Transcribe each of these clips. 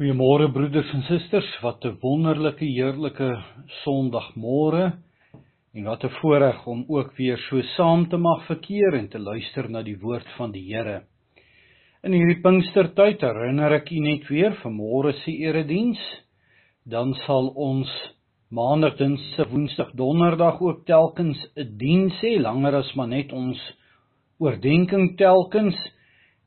Goeiemôre broeders en susters, wat 'n wonderlike heerlike Sondagmôre. En wat 'n voorreg om ook weer so saam te mag verkeer en te luister na die woord van die Here. In hierdie Pinkstertyd herinner ek u net weer van môre se erediens, dan sal ons Maandag, Dinsdag, Woensdag, Donderdag ook telkens 'n diens hê, langer as maar net ons oordeenking telkens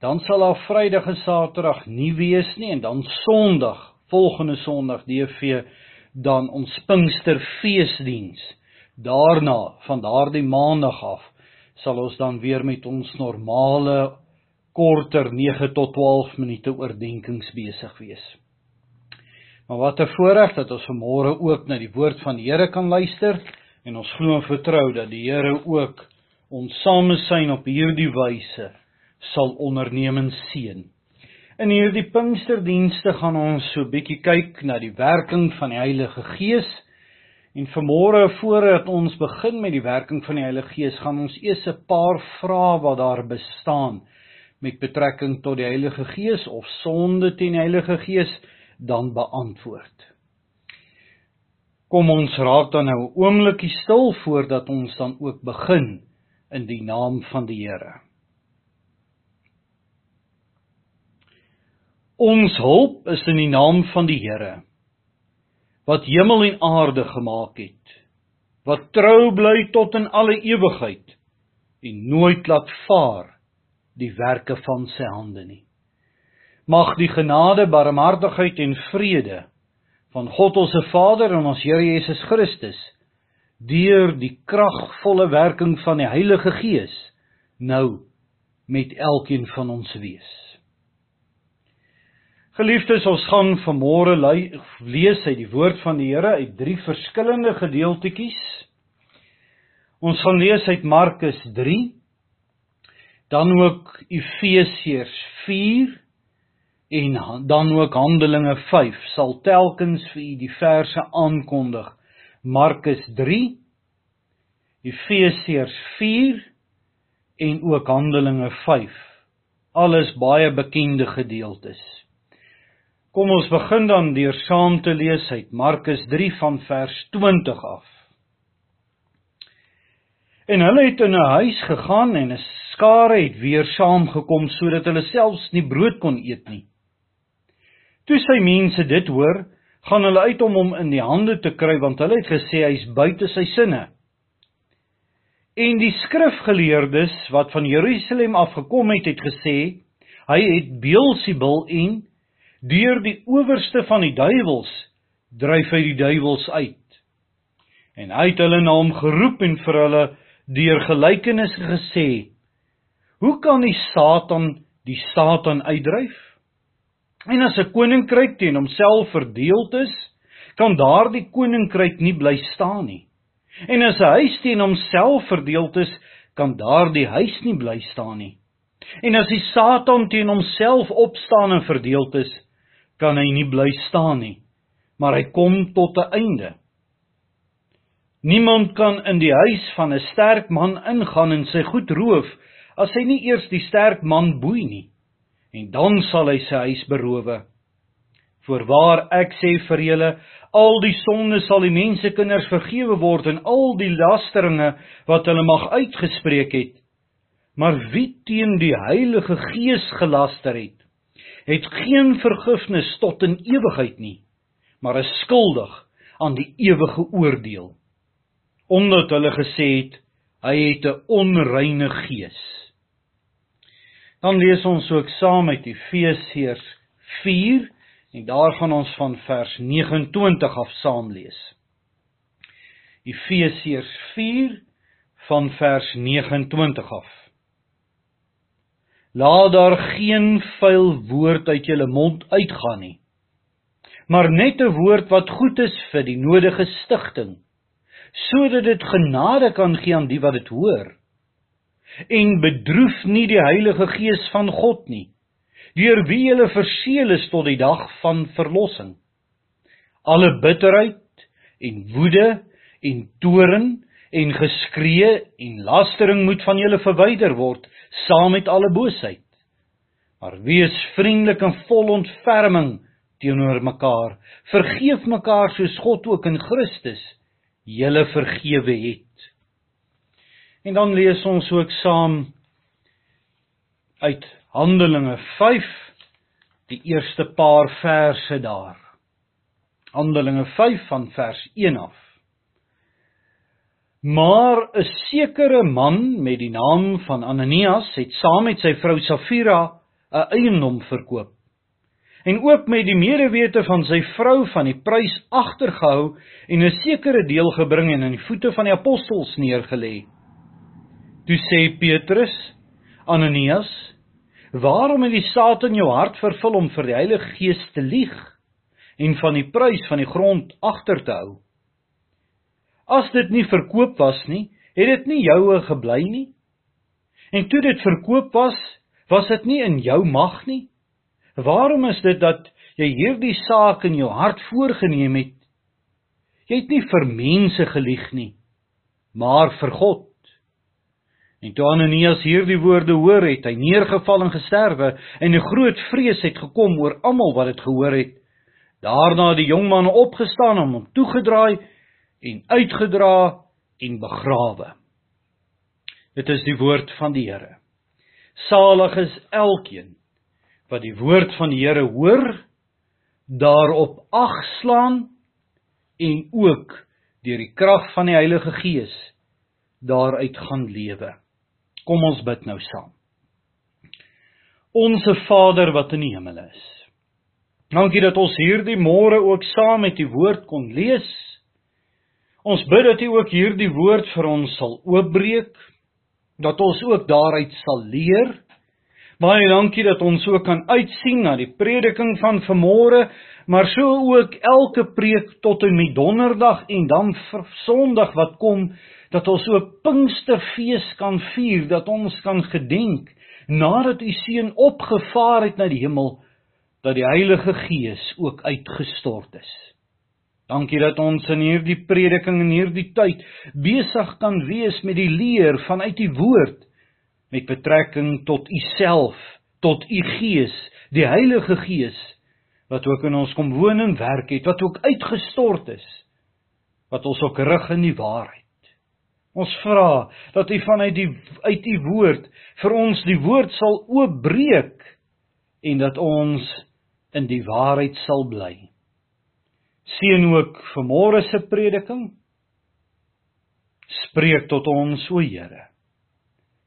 dan sal daar Vrydag en Saterdag nie wees nie en dan Sondag, volgende Sondag DV dan ons Pinksterfeesdiens. Daarna van daardie Maandag af sal ons dan weer met ons normale korter 9 tot 12 minute oordeenkings besig wees. Maar wat 'n voorreg dat ons vanmôre ook na die woord van die Here kan luister en ons glo en vertrou dat die Here ook ons samesyn op hierdie wyse sal ondernemings seën. In hierdie Pinksterdienste gaan ons so bietjie kyk na die werking van die Heilige Gees. En vanmôre voordat ons begin met die werking van die Heilige Gees, gaan ons eers 'n paar vrae wat daar bestaan met betrekking tot die Heilige Gees of sonde teen die Heilige Gees dan beantwoord. Kom ons raak dan nou 'n oombliekie stil voordat ons dan ook begin in die naam van die Here. Ons hulp is in die naam van die Here wat hemel en aarde gemaak het, wat trou bly tot in alle ewigheid en nooit laat vaar die werke van sy hande nie. Mag die genade, barmhartigheid en vrede van God ons Vader en ons Here Jesus Christus deur die kragvolle werking van die Heilige Gees nou met elkeen van ons wees. Geliefdes, ons gaan vanmôre lees uit die woord van die Here uit drie verskillende gedeeltetjies. Ons gaan lees uit Markus 3, dan ook Efesiërs 4 en dan ook Handelinge 5 sal telkens vir u die verse aankondig. Markus 3, Efesiërs 4 en ook Handelinge 5. Alles baie bekende gedeeltes. Kom ons begin dan deur saam te lees uit Markus 3 van vers 20 af. En hulle het in 'n huis gegaan en 'n skare het weer saamgekom sodat hulle selfs nie brood kon eet nie. Toe sy mense dit hoor, gaan hulle uit om hom in die hande te kry want hulle het gesê hy's buite sy sinne. En die skrifgeleerdes wat van Jerusalem af gekom het, het gesê hy het Beelzebul en Deur die owerste van die duiwels dryf hy die duiwels uit. En hy het hulle na hom geroep en vir hulle deur gelykenisse gesê: Hoe kan die Satan die Satan uitdryf? En as 'n koninkryk teen homself verdeeld is, kan daardie koninkryk nie bly staan nie. En as 'n huis teen homself verdeeld is, kan daardie huis nie bly staan nie. En as die Satan teen homself opstaan en verdeeld is, kan hy nie bly staan nie, maar hy kom tot 'n einde. Niemand kan in die huis van 'n sterk man ingaan en sy goed roof as hy nie eers die sterk man boei nie, en dan sal hy sy huis berowe. Voorwaar ek sê vir julle, al die sonde sal die mensekinders vergewe word en al die lasteringe wat hulle mag uitgespreek het. Maar wie teen die Heilige Gees gelaster het, het geen vergifnis tot in ewigheid nie, maar is skuldig aan die ewige oordeel. Omdat hulle gesê het hy het 'n onreine gees. Dan lees ons ook saam met Efesiërs 4 en daar gaan ons van vers 29 af saam lees. Efesiërs 4 van vers 29 af. Laat daar geen vuil woord uit julle mond uitgaan nie. Maar net 'n woord wat goed is vir die nodige stigting, sodat dit genade kan gee aan die wat dit hoor. En bedroef nie die Heilige Gees van God nie, deur wie julle verseël is tot die dag van verlossing. Alle bitterheid en woede en toorn en geskree en lastering moet van julle verwyder word saam met alle boosheid. Maar wees vriendelik en vol ontferming teenoor mekaar. Vergeef mekaar soos God ook in Christus julle vergewe het. En dan lees ons ook saam uit Handelinge 5 die eerste paar verse daar. Handelinge 5 van vers 1 af. Maar 'n sekere man met die naam van Ananias het saam met sy vrou Safira 'n eiendom verkoop en ook met die medewete van sy vrou van die prys agtergehou en 'n sekere deel gebring en aan die voete van die apostels neergelê. Toe sê Petrus, Ananias, waarom het die Satan jou hart vervul om vir die Heilige Gees te lieg en van die prys van die grond agter te hou? As dit nie verkoop was nie, het dit nie joue gebly nie. En toe dit verkoop was, was dit nie in jou mag nie. Waarom is dit dat jy hierdie saak in jou hart voorgenem het? Jy het nie vir mense gelieg nie, maar vir God. En toe Ananias hierdie woorde hoor het, hy neergeval en gesterwe en 'n groot vrees het gekom oor almal wat dit gehoor het. Daarna het die jong man opgestaan en hom toegedraai en uitgedra en begrawe. Dit is die woord van die Here. Salig is elkeen wat die woord van die Here hoor, daarop agslaan en ook deur die krag van die Heilige Gees daaruit gaan lewe. Kom ons bid nou saam. Onse Vader wat in die hemel is. Dankie dat ons hierdie môre ook saam met u woord kon lees. Ons bid dat u ook hierdie woord vir ons sal oopbreek, dat ons ook daaruit sal leer Baie dankie dat ons ook kan uitsien na die prediking van vanmôre, maar so ook elke preek tot en met donderdag en dan sonderdag wat kom dat ons ook Pinksterfees kan vier, dat ons kan gedenk nadat u seun opgevaar het na die hemel dat die Heilige Gees ook uitgestort is. Dankie dat ons in hierdie prediking en hierdie tyd besig kan wees met die leer vanuit die woord met betrekking tot u self, tot u Gees, die Heilige Gees wat ook in ons kom woon en werk het, wat ook uitgestort is, wat ons ook rig in die waarheid. Ons vra dat u vanuit die uit u woord vir ons die woord sal oopbreek en dat ons in die waarheid sal bly. Seën ook vanmôre se prediking. Spreek tot ons, o Here.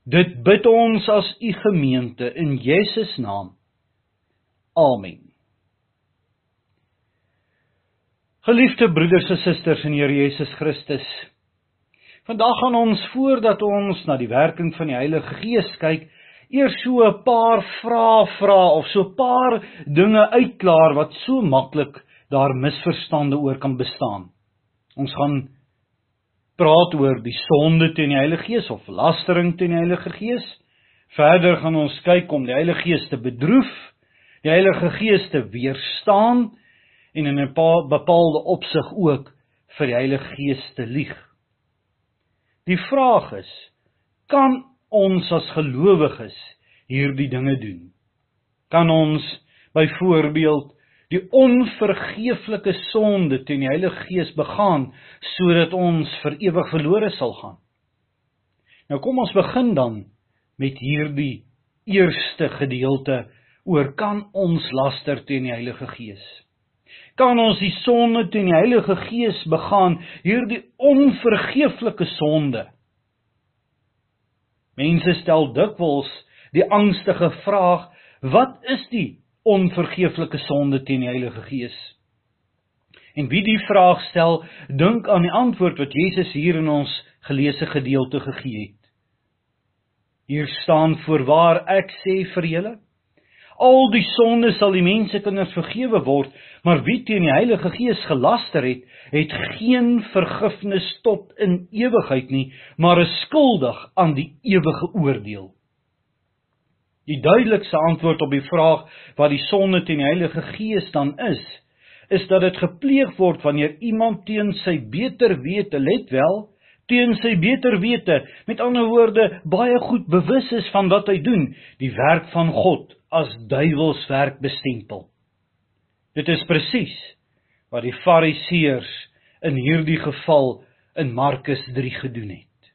Dit bid ons as u gemeente in Jesus naam. Amen. Geliefde broeders en susters in Here Jesus Christus. Vandag gaan ons voordat ons na die werking van die Heilige Gees kyk, eers so 'n paar vrae vra of so 'n paar dinge uitklaar wat so maklik daar misverstande oor kan bestaan. Ons gaan praat oor die sonde teen die Heilige Gees of lastering teen die Heilige Gees. Verder gaan ons kyk om die Heilige Gees te bedroef, die Heilige Gees te weerstaan en in 'n bepaalde opsig ook vir die Heilige Gees te lieg. Die vraag is, kan ons as gelowiges hierdie dinge doen? Kan ons byvoorbeeld die onvergeeflike sonde teen die Heilige Gees begaan sodat ons vir ewig verlore sal gaan. Nou kom ons begin dan met hierdie eerste gedeelte oor kan ons laster teen die Heilige Gees? Kan ons die sonde teen die Heilige Gees begaan, hierdie onvergeeflike sonde? Mense stel dikwels die angstige vraag: Wat is die onvergeeflike sonde teen die Heilige Gees? En wie die vraag stel, dink aan die antwoord wat Jesus hier in ons geleesde gedeelte gegee het. Hier staan voorwaar ek sê vir julle, al die sondes sal die mense kinders vergewe word, maar wie teen die Heilige Gees gelaster het, het geen vergifnis tot in ewigheid nie, maar is skuldig aan die ewige oordeel. Die duidelikste antwoord op die vraag wat die sonde teen die Heilige Gees dan is, is dat dit gepleeg word wanneer iemand teen sy beter wete, let wel, teen sy beter wete, met ander woorde, baie goed bewus is van wat hy doen, die werk van God as duiwelswerk bestempel. Dit is presies wat die Fariseërs in hierdie geval in Markus 3 gedoen het.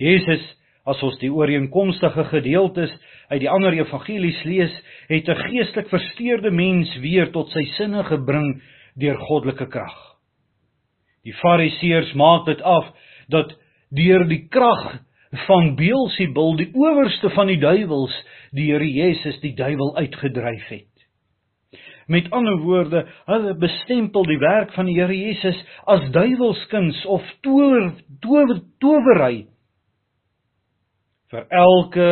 Jesus, as ons die ooreenkomstige gedeeltes uit die ander evangelies lees, het 'n geestelik versteurde mens weer tot sy sinne gebring deur goddelike krag. Die Fariseërs maak dit af dat deur die krag van Beelzebul, die owerste van die duiwels, die Here Jesus die duiwel uitgedryf het. Met ander woorde, hulle bestempel die werk van die Here Jesus as duiwelskuns of tower tower towery. Vir elke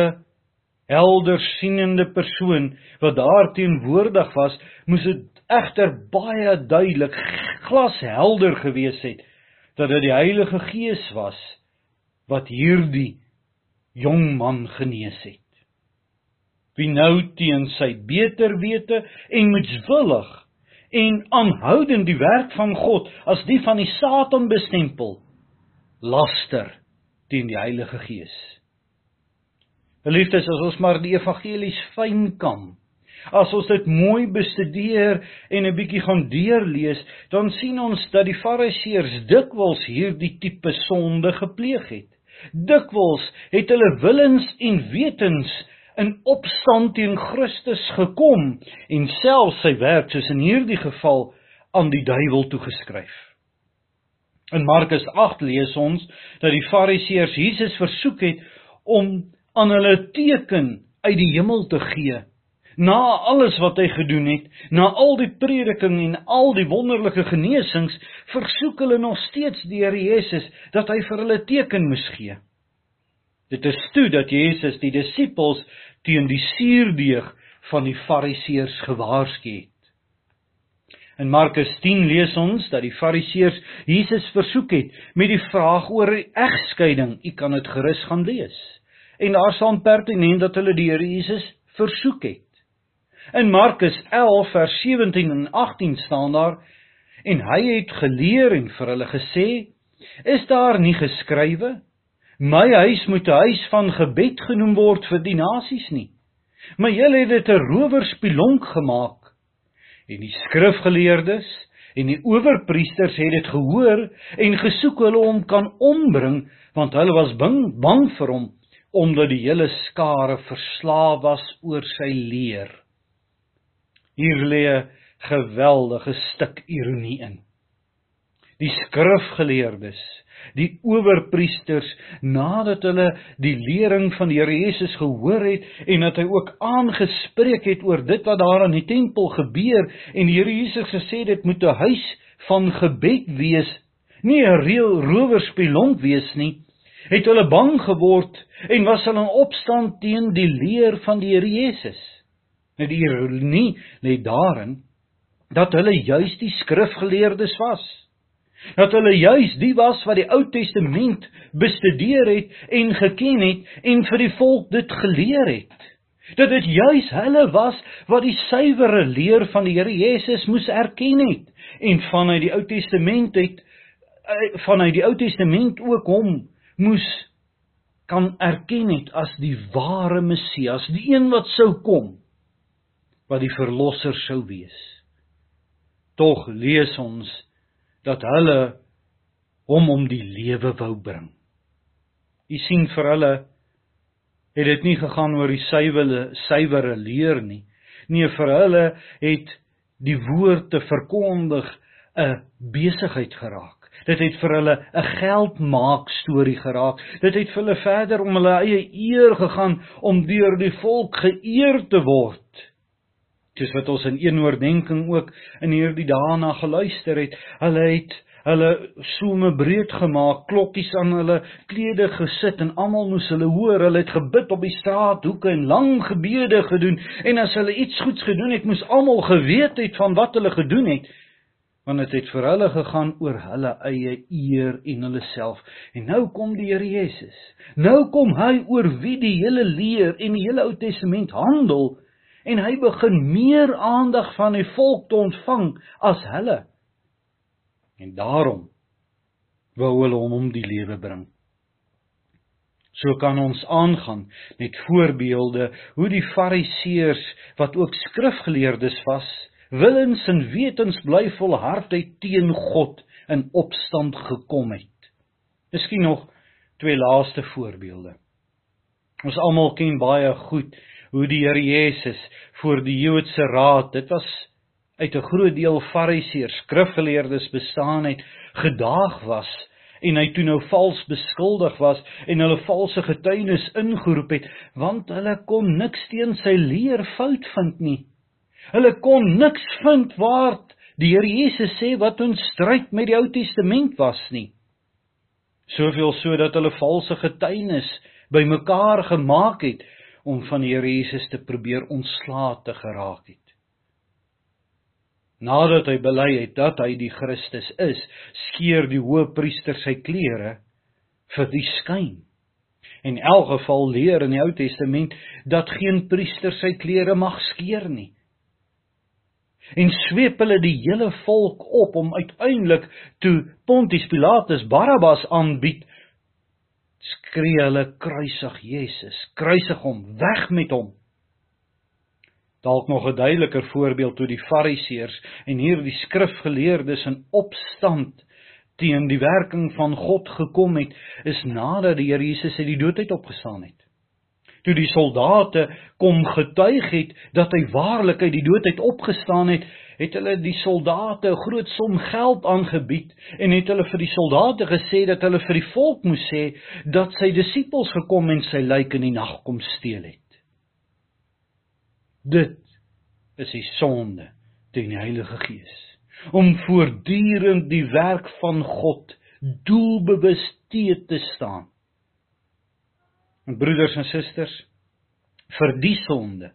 helder sienende persoon wat daar teenwoordig was, moes dit egter baie duidelik glashelder gewees het dat dit die Heilige Gees was wat hierdie jong man genees het wie nou teen sy beter wete en moedswillig en aanhoudend die werk van God as die van die Satan bestempel laster teen die Heilige Gees. Geliefdes, as ons maar die evangelies fyn kan, as ons dit mooi bestudeer en 'n bietjie gaan deurlees, dan sien ons dat die Fariseërs dikwels hierdie tipe sonde gepleeg het. Dikwels het hulle willens en wetens in opstand teen Christus gekom en self sy werk soos in hierdie geval aan die duiwel toegeskryf. In Markus 8 lees ons dat die Fariseërs Jesus versoek het om aan hulle teken uit die hemel te gee. Na alles wat hy gedoen het, na al die prediking en al die wonderlike genesings, versoek hulle nog steeds die Here Jesus dat hy vir hulle teken moes gee. Dit is toe dat Jesus die disippels teen die suurdeeg van die fariseërs gewaarsku het. In Markus 10 lees ons dat die fariseërs Jesus versoek het met die vraag oor egskeiding. U kan dit gerus gaan lees. En daar staan pertinent dat hulle die Here Jesus versoek het. In Markus 11 vers 17 en 18 staan daar en hy het geleer en vir hulle gesê: "Is daar nie geskrywe: My huis moet 'n huis van gebed genoem word vir die nasies nie. Maar julle het dit 'n rowerspilonk gemaak. En die skrifgeleerdes en die owerpriesters het dit gehoor en gesoek hulle om kan ombring want hulle was bang, bang vir hom omdat die hele skare verslaaf was oor sy leer. Hier lê 'n geweldige stuk ironie in. Die skrifgeleerdes die owerpriesters nadat hulle die lering van die Here Jesus gehoor het en dat hy ook aangespreek het oor dit wat daar in die tempel gebeur en die Here Jesus gesê dit moet 'n huis van gebed wees nie 'n reël rowerspelonk wees nie het hulle bang geword en was hulle in opstand teen die leer van die Here Jesus net die ironie lê daarin dat hulle juis die skrifgeleerdes was dat hulle juis die was wat die Ou Testament bestudeer het en geken het en vir die volk dit geleer het. Dat dit juis hulle was wat die suiwere leer van die Here Jesus moes erken het en vanuit die Ou Testament het eh, vanuit die Ou Testament ook hom moes kan erken het as die ware Messias, die een wat sou kom wat die verlosser sou wees. Tog lees ons dat hulle hom om die lewe wou bring. U sien vir hulle het dit nie gegaan oor die suiwere suiwere leer nie. Nee, vir hulle het die woord te verkondig 'n besigheid geraak. Dit het vir hulle 'n geldmaak storie geraak. Dit het vir hulle verder om hulle eie eer gegaan om deur die volk geëer te word soos wat ons in een oordenking ook in hierdie dae na geluister het. Hulle het hulle soeme breed gemaak, klokkies aan hulle klede gesit en almal moes hulle hoor. Hulle het gebid op die straathoeke en lang gebede gedoen en as hulle iets goeds gedoen het, moes almal geweet het van wat hulle gedoen het want dit het vir hulle gegaan oor hulle eie eer en hulle self. En nou kom die Here Jesus. Nou kom hy oor wie die hele leer en die hele Ou Testament handel en hy begin meer aandag van die volk te ontvang as hulle. En daarom wou hulle hom om die lewe bring. So kan ons aangaan met voorbeelde hoe die fariseërs wat ook skrifgeleerdes was willens en wetens bly volhardheid teen God in opstand gekom het. Miskien nog twee laaste voorbeelde. Ons almal ken baie goed hoe die Here Jesus voor die Joodse raad, dit was uit 'n groot deel Fariseërs, skrifgeleerdes bestaan het, gedaag was en hy toe nou vals beskuldig was en hulle valse getuienis ingeroep het want hulle kon niks teen sy leer fout vind nie. Hulle kon niks vind waar die Here Jesus sê wat ons stryd met die Ou Testament was nie. Soveel so dat hulle valse getuienis bymekaar gemaak het om van die Here Jesus te probeer ontslae te geraak het. Nadat hy bely het dat hy die Christus is, skeer die hoëpriester sy klere vir die skyn. In elk geval leer in die Ou Testament dat geen priester sy klere mag skeer nie. En sweep hulle die hele volk op om uiteindelik toe Pontius Pilatus Barabbas aanbied, skree hulle kruisig Jesus, kruisig hom, weg met hom. Dalk nog 'n duideliker voorbeeld toe die Fariseërs en hierdie skrifgeleerdes in opstand teen die werking van God gekom het, is nadat die Here Jesus uit die dood uit opgestaan het. Toe die soldate kom getuig het dat hy waarlik uit die dood uit opgestaan het, het hulle die soldate 'n groot som geld aangebied en het hulle vir die soldate gesê dat hulle vir die volk moes sê dat sy disippels gekom en sy lijk in die nag kom steel het. Dit is die sonde teen die Heilige Gees. Om voortdurend die werk van God doelbewus te staan. En broeders en susters, vir die sonde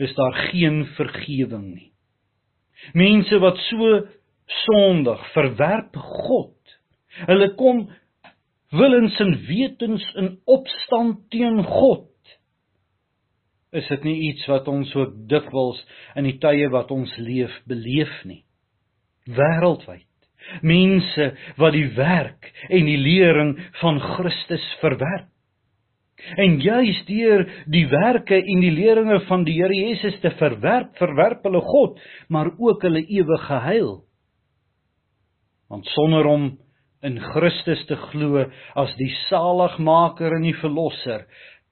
is daar geen vergifnis nie. Mense wat so sondig verwerp God. Hulle kom willens en wetens in opstand teen God is dit nie iets wat ons so dikwels in die tye wat ons leef beleef nie. Wêreldwyd mense wat die werk en die lering van Christus verwerp. En juis deur die werke en die leringe van die Here Jesus te verwerp, verwerp hulle God, maar ook hulle ewige heil. Want sonder om in Christus te glo as die saligmaker en die verlosser,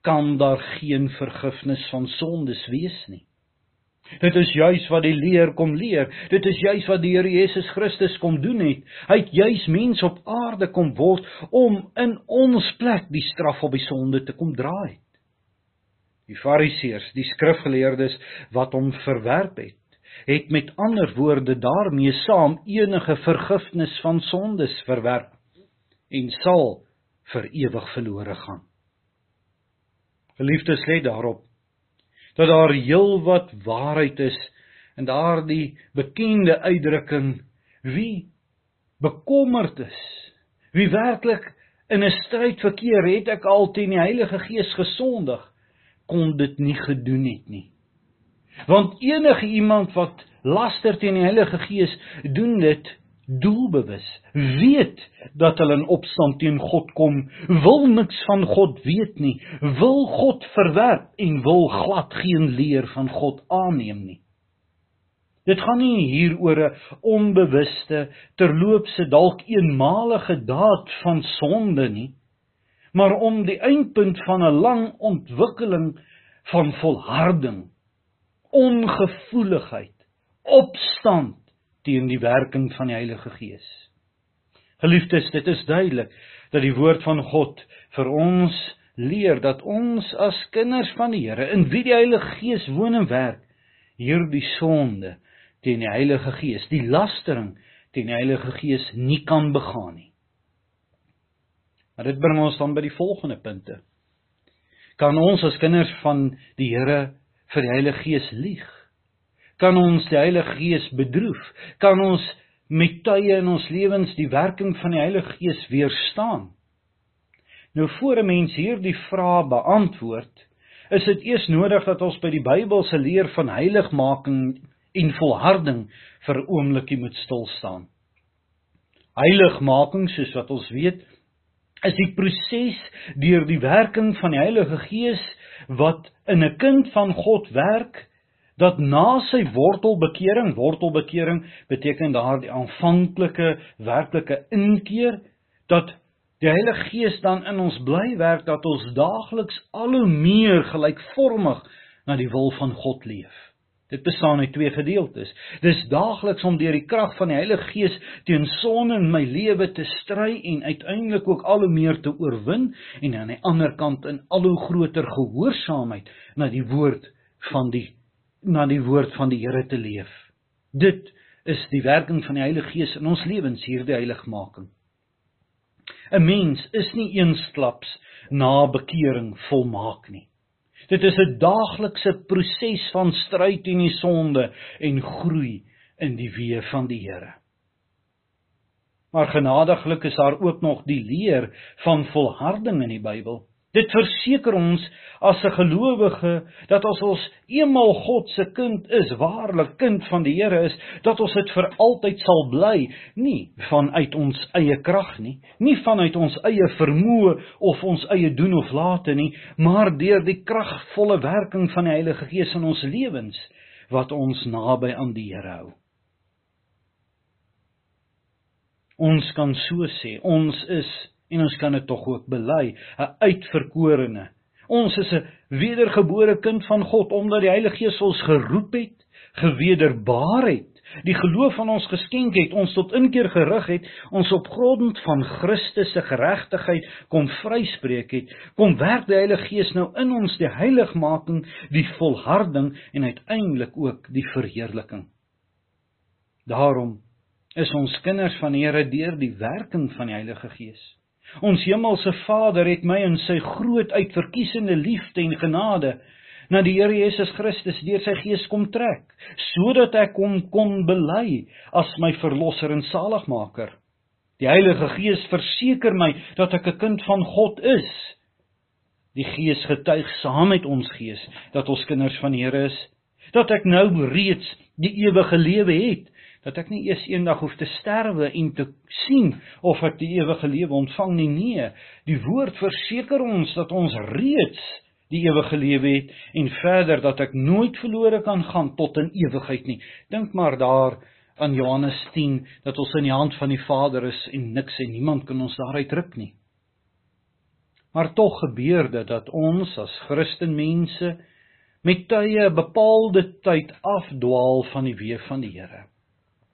kan daar geen vergifnis van sondes wees nie. Dit is juis wat die leer kom leer. Dit is juis wat die Here Jesus Christus kom doen het. Hy het juis mens op aarde kom word om in ons plek die straf op die sonde te kom dra het. Die Fariseërs, die skrifgeleerdes wat hom verwerp het, het met ander woorde daarmee saam enige vergifnis van sondes verwerp en sal vir ewig verlore gaan. Geliefdes, let daarop dat daar heelwat waarheid is in daardie bekende uitdrukking wie bekommerd is, wie werklik in 'n stryd verkeer het ek al teen die Heilige Gees gesondig, kon dit nie gedoen het nie. Want enige iemand wat laster teen die Heilige Gees doen dit doelbewus weet dat hulle in opstand teen God kom, wil niks van God weet nie, wil God verwerp en wil glad geen leer van God aanneem nie. Dit gaan nie hier oor 'n onbewuste, terloopse dalk eenmalige daad van sonde nie, maar om die eindpunt van 'n lang ontwikkeling van volharding, ongevoeligheid, opstand teen die werking van die Heilige Gees. Geliefdes, dit is duidelik dat die woord van God vir ons leer dat ons as kinders van die Here in wie die Heilige Gees woon en werk, hierdie sonde teen die Heilige Gees, die lastering teen die Heilige Gees nie kan begaan nie. Maar dit bring ons dan by die volgende punte. Kan ons as kinders van die Here vir die Heilige Gees lieg? Kan ons die Heilige Gees bedroef? Kan ons met tye in ons lewens die werking van die Heilige Gees weerstaan? Nou voor 'n mens hierdie vrae beantwoord, is dit eers nodig dat ons by die Bybelse leer van heiligmaking en volharding vir 'n oombliekie moet stil staan. Heiligmaking, soos wat ons weet, is die proses deur die werking van die Heilige Gees wat in 'n kind van God werk dat na sy wortelbekering, wortelbekering beteken daardie aanvanklike werklike inkeer dat die Heilige Gees dan in ons bly werk dat ons daagliks al hoe meer gelykvormig na die wil van God leef. Dit bestaan uit twee gedeeltes. Dis daagliks om deur die krag van die Heilige Gees teen sonde in my lewe te stry en uiteindelik ook al hoe meer te oorwin en aan die ander kant in al hoe groter gehoorsaamheid na die woord van die na die woord van die Here te leef. Dit is die werking van die Heilige Gees in ons lewens hierdie heiligmaking. 'n Mens is nie eensklaps na bekering volmaak nie. Dit is 'n daaglikse proses van stryd teen die sonde en groei in die weë van die Here. Maar genadiglik is daar ook nog die leer van volharding in die Bybel. Dit verseker ons as 'n gelowige dat as ons eenmal God se kind is, waarlik kind van die Here is, dat ons dit vir altyd sal bly, nie vanuit ons eie krag nie, nie vanuit ons eie vermoë of ons eie doen of late nie, maar deur die kragvolle werking van die Heilige Gees in ons lewens wat ons naby aan die Here hou. Ons kan so sê, ons is en ons kan dit tog ook bely, 'n uitverkorene. Ons is 'n wedergebore kind van God omdat die Heilige Gees ons geroep het, gewederbaar het, die geloof van ons geskenk het, ons tot inkeer gerig het, ons op grond van Christus se geregtigheid kom vryspreek het, kom werk die Heilige Gees nou in ons die heiligmaking, die volharding en uiteindelik ook die verheerliking. Daarom is ons kinders van die Here deur die werking van die Heilige Gees. Ons hemelse Vader het my in sy groot uitverkiesende liefde en genade na die Here Jesus Christus deur sy Gees kom trek, sodat ek hom kon bely as my verlosser en saligmaker. Die Heilige Gees verseker my dat ek 'n kind van God is. Die Gees getuig saam met ons gees dat ons kinders van die Here is, dat ek nou reeds die ewige lewe het dat ek nie eers eendag hoef te sterwe en te sien of ek die ewige lewe ontvang nie. Nee die woord verseker ons dat ons reeds die ewige lewe het en verder dat ek nooit verlore kan gaan tot in ewigheid nie. Dink maar daar aan Johannes 10 dat ons in die hand van die Vader is en niks en niemand kan ons daaruit ruk nie. Maar tog gebeur dit dat ons as Christenmense met tye 'n bepaalde tyd afdwaal van die weë van die Here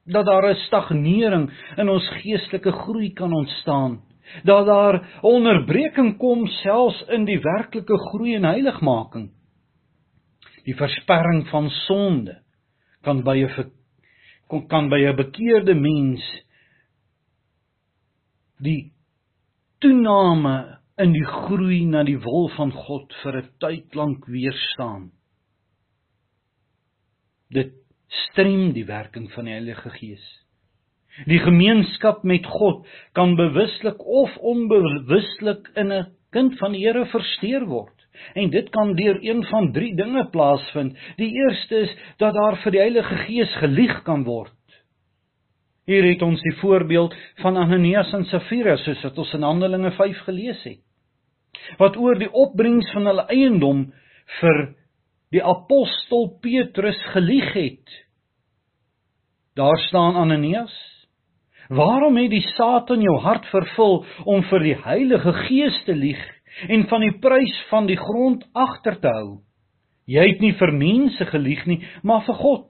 dat daar 'n stagnering in ons geestelike groei kan ontstaan. Dat daar onderbreking kom selfs in die werklike groei en heiligmaking. Die versperring van sonde kan by 'n kan by 'n bekeerde mens die toename in die groei na die wil van God vir 'n tyd lank weerstaan. Dit strem die werking van die Heilige Gees. Die gemeenskap met God kan bewuslik of onbewuslik in 'n kind van die Here versteur word. En dit kan deur een van drie dinge plaasvind. Die eerste is dat daar vir die Heilige Gees gelieg kan word. Hier het ons die voorbeeld van Ananias en Safira soos wat ons in Handelinge 5 gelees het. Wat oor die opbrengs van hulle eiendom vir die apostel Petrus gelieg het. Daar staan Ananias. Waarom het die Satan jou hart vervul om vir die Heilige Gees te lieg en van die prys van die grond agter te hou? Jy het nie vir mense gelieg nie, maar vir God.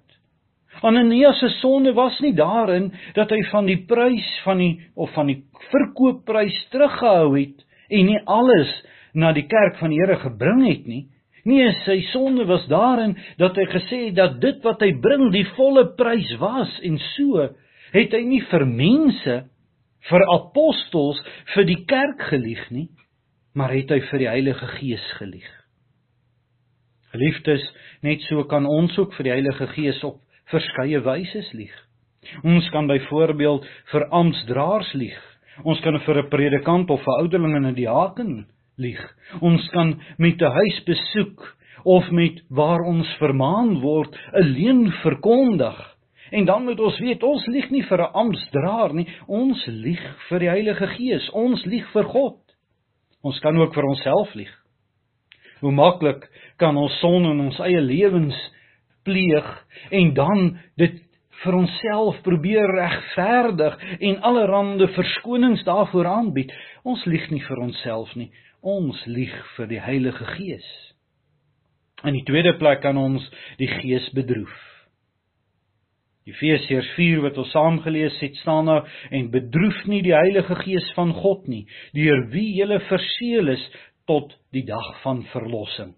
Ananias se sonde was nie daarin dat hy van die prys van die of van die verkoopprys teruggehou het en nie alles na die kerk van die Here gebring het nie. Nee, sy sonde was daarin dat hy gesê het dat dit wat hy bring die volle prys was en so het hy nie vir mense vir apostels vir die kerk gelieg nie, maar het hy vir die Heilige Gees gelieg. Geliefdes, net so kan ons ook vir die Heilige Gees op verskeie wyse lieg. Ons kan byvoorbeeld vir amptdraers lieg. Ons kan vir 'n predikant of 'n ouderling en 'n diaken lieg. Ons kan met 'n huisbesoek of met waar ons vermaan word 'n leuen verkondig. En dan moet ons weet ons lieg nie vir 'n amptdraer nie, ons lieg vir die Heilige Gees, ons lieg vir God. Ons kan ook vir onsself lieg. Hoe maklik kan ons son in ons eie lewens pleeg en dan dit vir onsself probeer regverdig en allerlei verskonings daarvoor aanbied. Ons lieg nie vir onsself nie. Ons lieg vir die Heilige Gees. In die tweede plek kan ons die Gees bedroef. Efesiërs 4 wat ons saam gelees het, staan daar en bedroef nie die Heilige Gees van God nie, deur wie jy verseël is tot die dag van verlossing.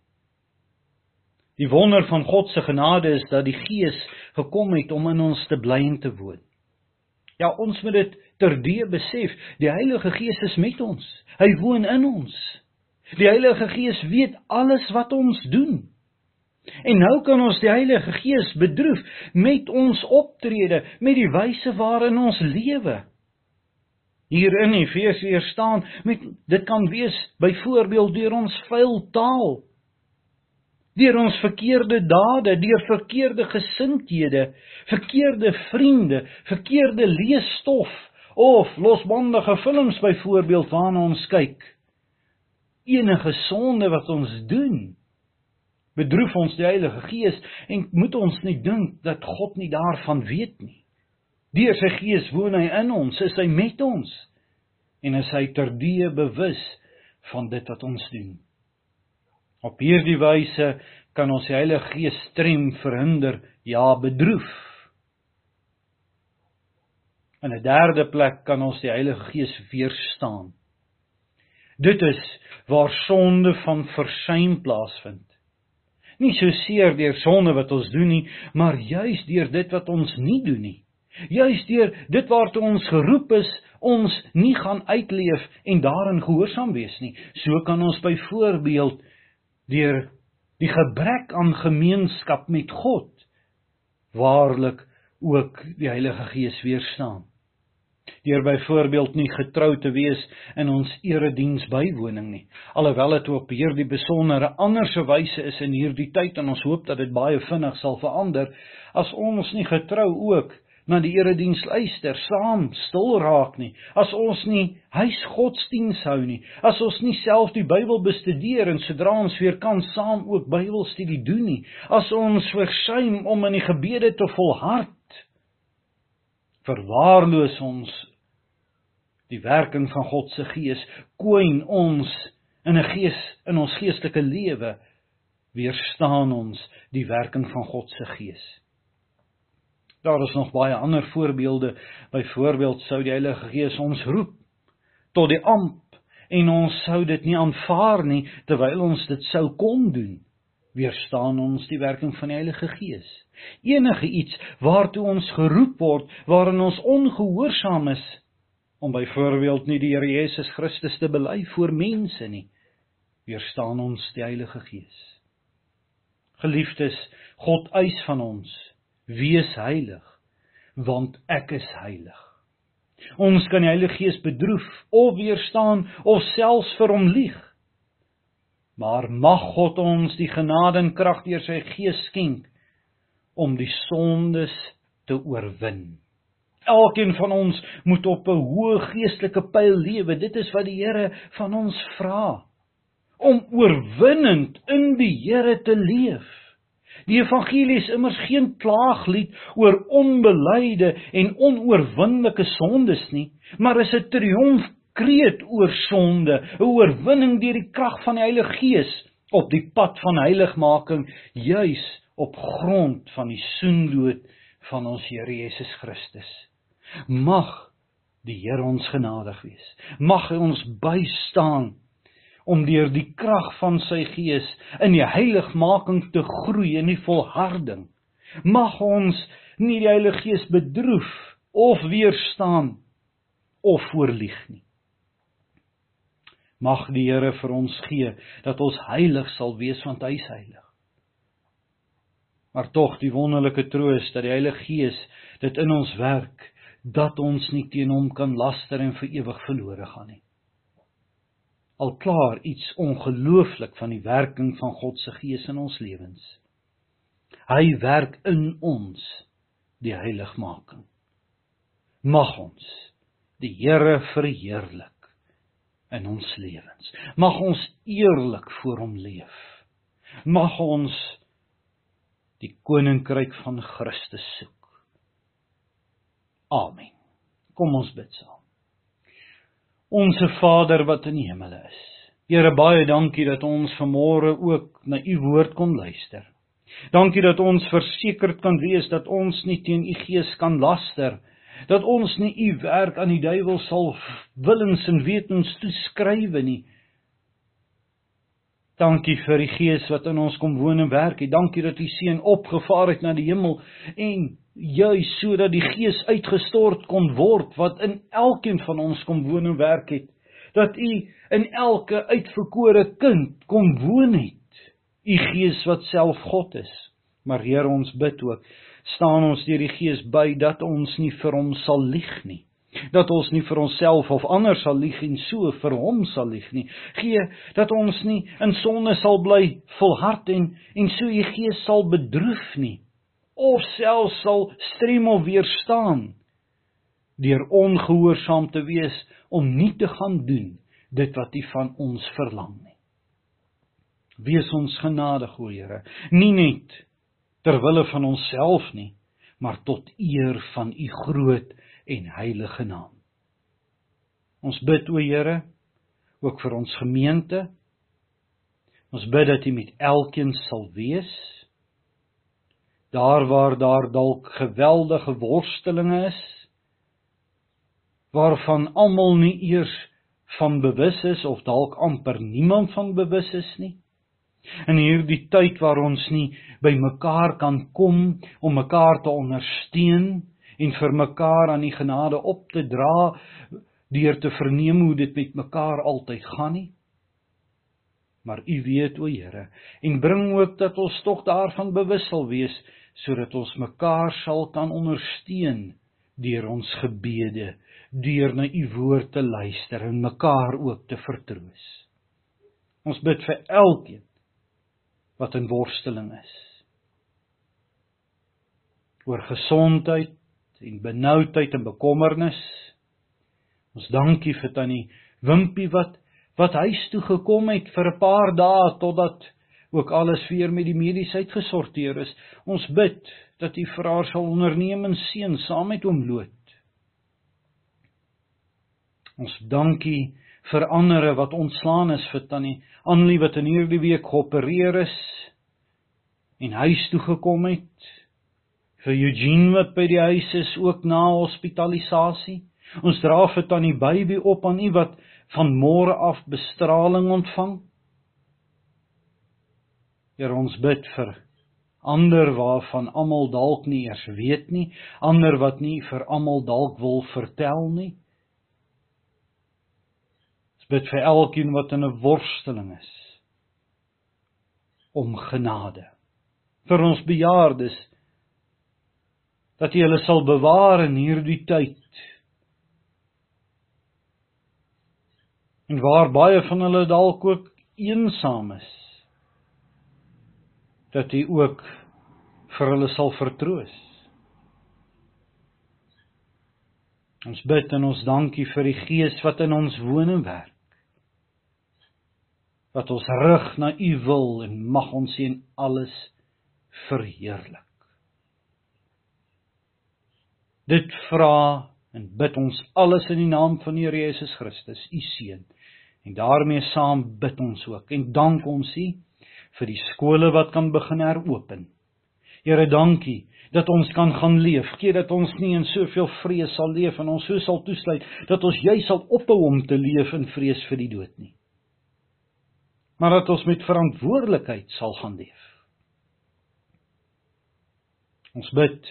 Die wonder van God se genade is dat die Gees gekom het om in ons te bly en te woon. Ja, ons moet dit terdee besef, die Heilige Gees is met ons. Hy woon in ons. Die Heilige Gees weet alles wat ons doen. En nou kan ons die Heilige Gees bedroef met ons optrede, met die wyse waarin ons lewe. Hier in Efesiërs staan met dit kan wees byvoorbeeld deur ons vuil taal, deur ons verkeerde dade, deur verkeerde gesindhede, verkeerde vriende, verkeerde leesstof of losbandige films byvoorbeeld waarna ons kyk. Enige sonde wat ons doen, bedroef ons die Heilige Gees en moet ons nie dink dat God nie daarvan weet nie. Deur sy Gees woon hy in ons, is hy met ons en is hy terdee bewus van dit wat ons doen. Op hierdie wyse kan ons die Heilige Gees strem verhinder, ja bedroef. In 'n derde plek kan ons die Heilige Gees weerstaan. Dit is waar sonde van versuim plaasvind. Nie so seer deur sonde wat ons doen nie, maar juis deur dit wat ons nie doen nie. Juis deur dit waartoe ons geroep is, ons nie gaan uitleef en daarin gehoorsaam wees nie. So kan ons byvoorbeeld deur die gebrek aan gemeenskap met God waarlik ook die Heilige Gees weerstaan. Deur byvoorbeeld nie getrou te wees in ons erediens bywoning nie. Alhoewel dit op hierdie besondere anderse wyse is in hierdie tyd en ons hoop dat dit baie vinnig sal verander, as ons nie getrou ook na die erediens luister, saam stil raak nie. As ons nie huisgodsdiens hou nie, as ons nie self die Bybel bestudeer en sodra ons weer kan saam ook Bybelstudie doen nie, as ons versuim om in die gebede te volhard, verwaarloos ons die werking van God se Gees, koen ons in 'n gees in ons geestelike lewe weerstaan ons die werking van God se Gees. Daar is nog baie ander voorbeelde. Byvoorbeeld sou die Heilige Gees ons roep tot die amp en ons sou dit nie aanvaar nie terwyl ons dit sou kon doen. Weerstaan ons die werking van die Heilige Gees. Enige iets waartoe ons geroep word waarin ons ongehoorsaam is om byvoorbeeld nie die Here Jesus Christus te bely voor mense nie, weerstaan ons die Heilige Gees. Geliefdes, God eis van ons wees heilig want ek is heilig. Ons kan die Heilige Gees bedroef of weerstaan of selfs vir hom lieg. Maar mag God ons die genade en krag deur sy Gees skenk om die sondes te oorwin. Elkeen van ons moet op 'n hoë geestelike pyl lewe. Dit is wat die Here van ons vra om oorwinnend in die Here te leef. Die evangelie is immers geen klaaglied oor onbeleide en onoorwinnelike sondes nie, maar is 'n triomfkreet oor sonde, 'n oorwinning deur die krag van die Heilige Gees op die pad van heiligmaking, juis op grond van die soendood van ons Here Jesus Christus. Mag die Here ons genadig wees. Mag hy ons bystaan om deur die krag van sy gees in die heiligmaking te groei in die volharding. Mag ons nie die Heilige Gees bedroef of weerstaan of voorlieg nie. Mag die Here vir ons gee dat ons heilig sal wees want hy is heilig. Maar tog die wonderlike troos dat die Heilige Gees dit in ons werk dat ons nie teen hom kan laster en vir ewig verlore gaan nie al klaar iets ongelooflik van die werking van God se Gees in ons lewens. Hy werk in ons die heiligmaking. Mag ons die Here verheerlik in ons lewens. Mag ons eerlik voor hom leef. Mag ons die koninkryk van Christus soek. Amen. Kom ons bid saam. Onse Vader wat in die hemel is. Here baie dankie dat ons vanmôre ook na u woord kon luister. Dankie dat ons versekerd kan wees dat ons nie teen u gees kan laster dat ons nie u werk aan die duiwel sal willens en wetens toeskrywe nie Dankie vir die Gees wat in ons kom woon en werk. Dankie dat u seun opgevaar het na die hemel en juis sodat die Gees uitgestort kon word wat in elkeen van ons kom woon en werk het. Dat u in elke uitverkore kind kom woon het. U Gees wat self God is. Maar Here ons bid ook, staan ons deur die Gees by dat ons nie vir hom sal lieg nie dat ons nie vir onsself of ander sal lieg en so vir hom sal lieg nie. Gee dat ons nie in sonde sal bly volhard en en so u gees sal bedroef nie of selfs sal strem of weerstaan deur ongehoorsaam te wees om nie te gaan doen dit wat u van ons verlang nie. Wees ons genadig, o Here, nie net ter wille van onsself nie, maar tot eer van u groot en heilige naam. Ons bid o Here ook vir ons gemeente. Ons bid dat U met elkeen sal wees. Daar waar daar dalk geweldige worstelinge is waarvan almal nie eers van bewus is of dalk amper niemand van bewus is nie. In hierdie tyd waar ons nie by mekaar kan kom om mekaar te ondersteun en vir mekaar aan die genade op te dra deur te verneem hoe dit met mekaar altyd gaan nie. Maar u weet o Here en bring ook dat ons tog daarvan bewus sal wees sodat ons mekaar sal kan ondersteun deur ons gebede, deur na u woord te luister en mekaar ook te vertroos. Ons bid vir elkeen wat in worsteling is. oor gesondheid, en benoudheid en bekommernis. Ons dankie vir tannie Wimpie wat wat huis toe gekom het vir 'n paar dae totdat ook alles weer met die medies uitgesorteer is. Ons bid dat U vir haar sal onderneem en seën saam met hom lood. Ons dankie vir ander wat ontslaan is vir tannie Annelie wat in hierdie week geopereer is en huis toe gekom het vir Eugene wat by die huis is ook na hospitalisasie. Ons dra vir tannie baby op aan u wat van môre af bestraling ontvang. Here ons bid vir ander waarvan almal dalk nie eers weet nie, ander wat nie vir almal dalk wil vertel nie. Bid vir elkeen wat in 'n worsteling is om genade. Vir ons bejaardes dat U hulle sal bewaar in hierdie tyd. En waar baie van hulle dalk ook eensaam is, dat U ook vir hulle sal vertroos. Ons bid en ons dankie vir die Gees wat in ons woon en werk. Wat ons rig na U wil en mag ons sien alles verheerlik. Dit vra en bid ons alles in die naam van die Here Jesus Christus, u seun. En daarmee saam bid ons ook en dank ons u vir die skole wat kan begin heropen. Here, dankie dat ons kan gaan leef, keer dat ons nie in soveel vrees sal leef en ons so sal toesluit dat ons jy sal ophou om te leef in vrees vir die dood nie. Maar dat ons met verantwoordelikheid sal gaan leef. Ons bid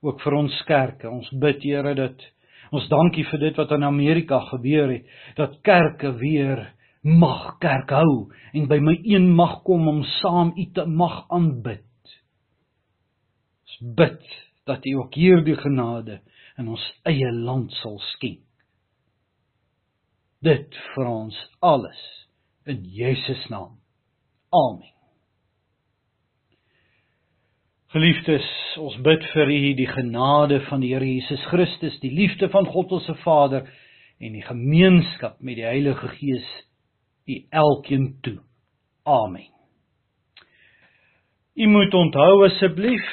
ook vir ons kerke. Ons bid Here dat ons dankie vir dit wat in Amerika gebeur het, dat kerke weer mag kerk hou en by my een mag kom om saam U te mag aanbid. Ons bid dat U ook hierdie genade in ons eie land sal skenk. Dit vir ons alles in Jesus naam. Amen. Geliefdes, ons bid vir u die genade van die Here Jesus Christus, die liefde van God ons Vader en die gemeenskap met die Heilige Gees u elkeen toe. Amen. U moet onthou asseblief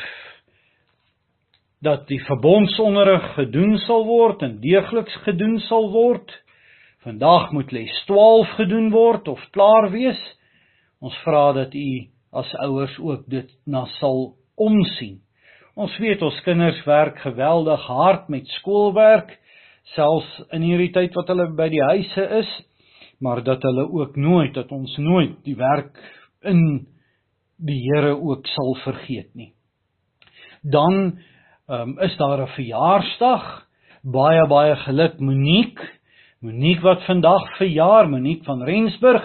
dat die verbondsonderrig gedoen sal word en deegliks gedoen sal word. Vandag moet les 12 gedoen word of klaar wees. Ons vra dat u as ouers ook dit na sal omsien. Ons weet ons kinders werk geweldig hard met skoolwerk, selfs in hierdie tyd wat hulle by die huise is, maar dat hulle ook nooit dat ons nooit die werk in die Here ook sal vergeet nie. Dan um, is daar 'n verjaarsdag. Baie baie geluk Monique. Monique wat vandag verjaar, Monique van Rensburg.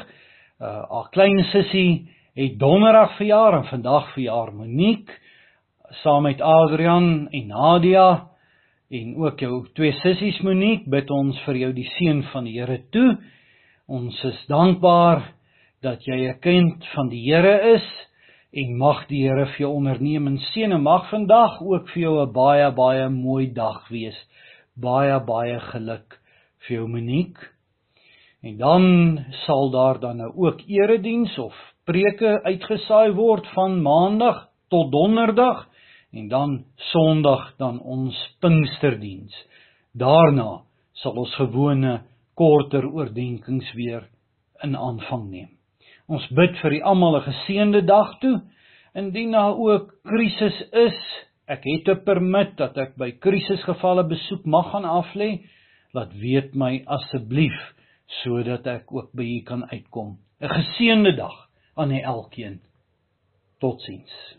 Uh, haar klein sussie het donderdag verjaar en vandag verjaar Monique saam met Adrian en Nadia en ook jou twee sissies Monique bid ons vir jou die seën van die Here toe. Ons is dankbaar dat jy 'n kind van die Here is en mag die Here vir jou onderneming seën en mag vandag ook vir jou 'n baie baie mooi dag wees. Baie baie geluk vir jou Monique. En dan sal daar dan nou ook erediens of preke uitgesaai word van maandag tot donderdag en dan sonderdag dan ons Pinksterdiens. Daarna sal ons gewone korter oordeenkings weer in aanvang neem. Ons bid vir die almal 'n geseënde dag toe. Indien daar ook krisis is, ek het 'n permit dat ek by krisisgevalle besoek mag gaan aflê. Laat weet my asseblief sodat ek ook by u kan uitkom. 'n Geseënde dag aan elkeen. Totsiens.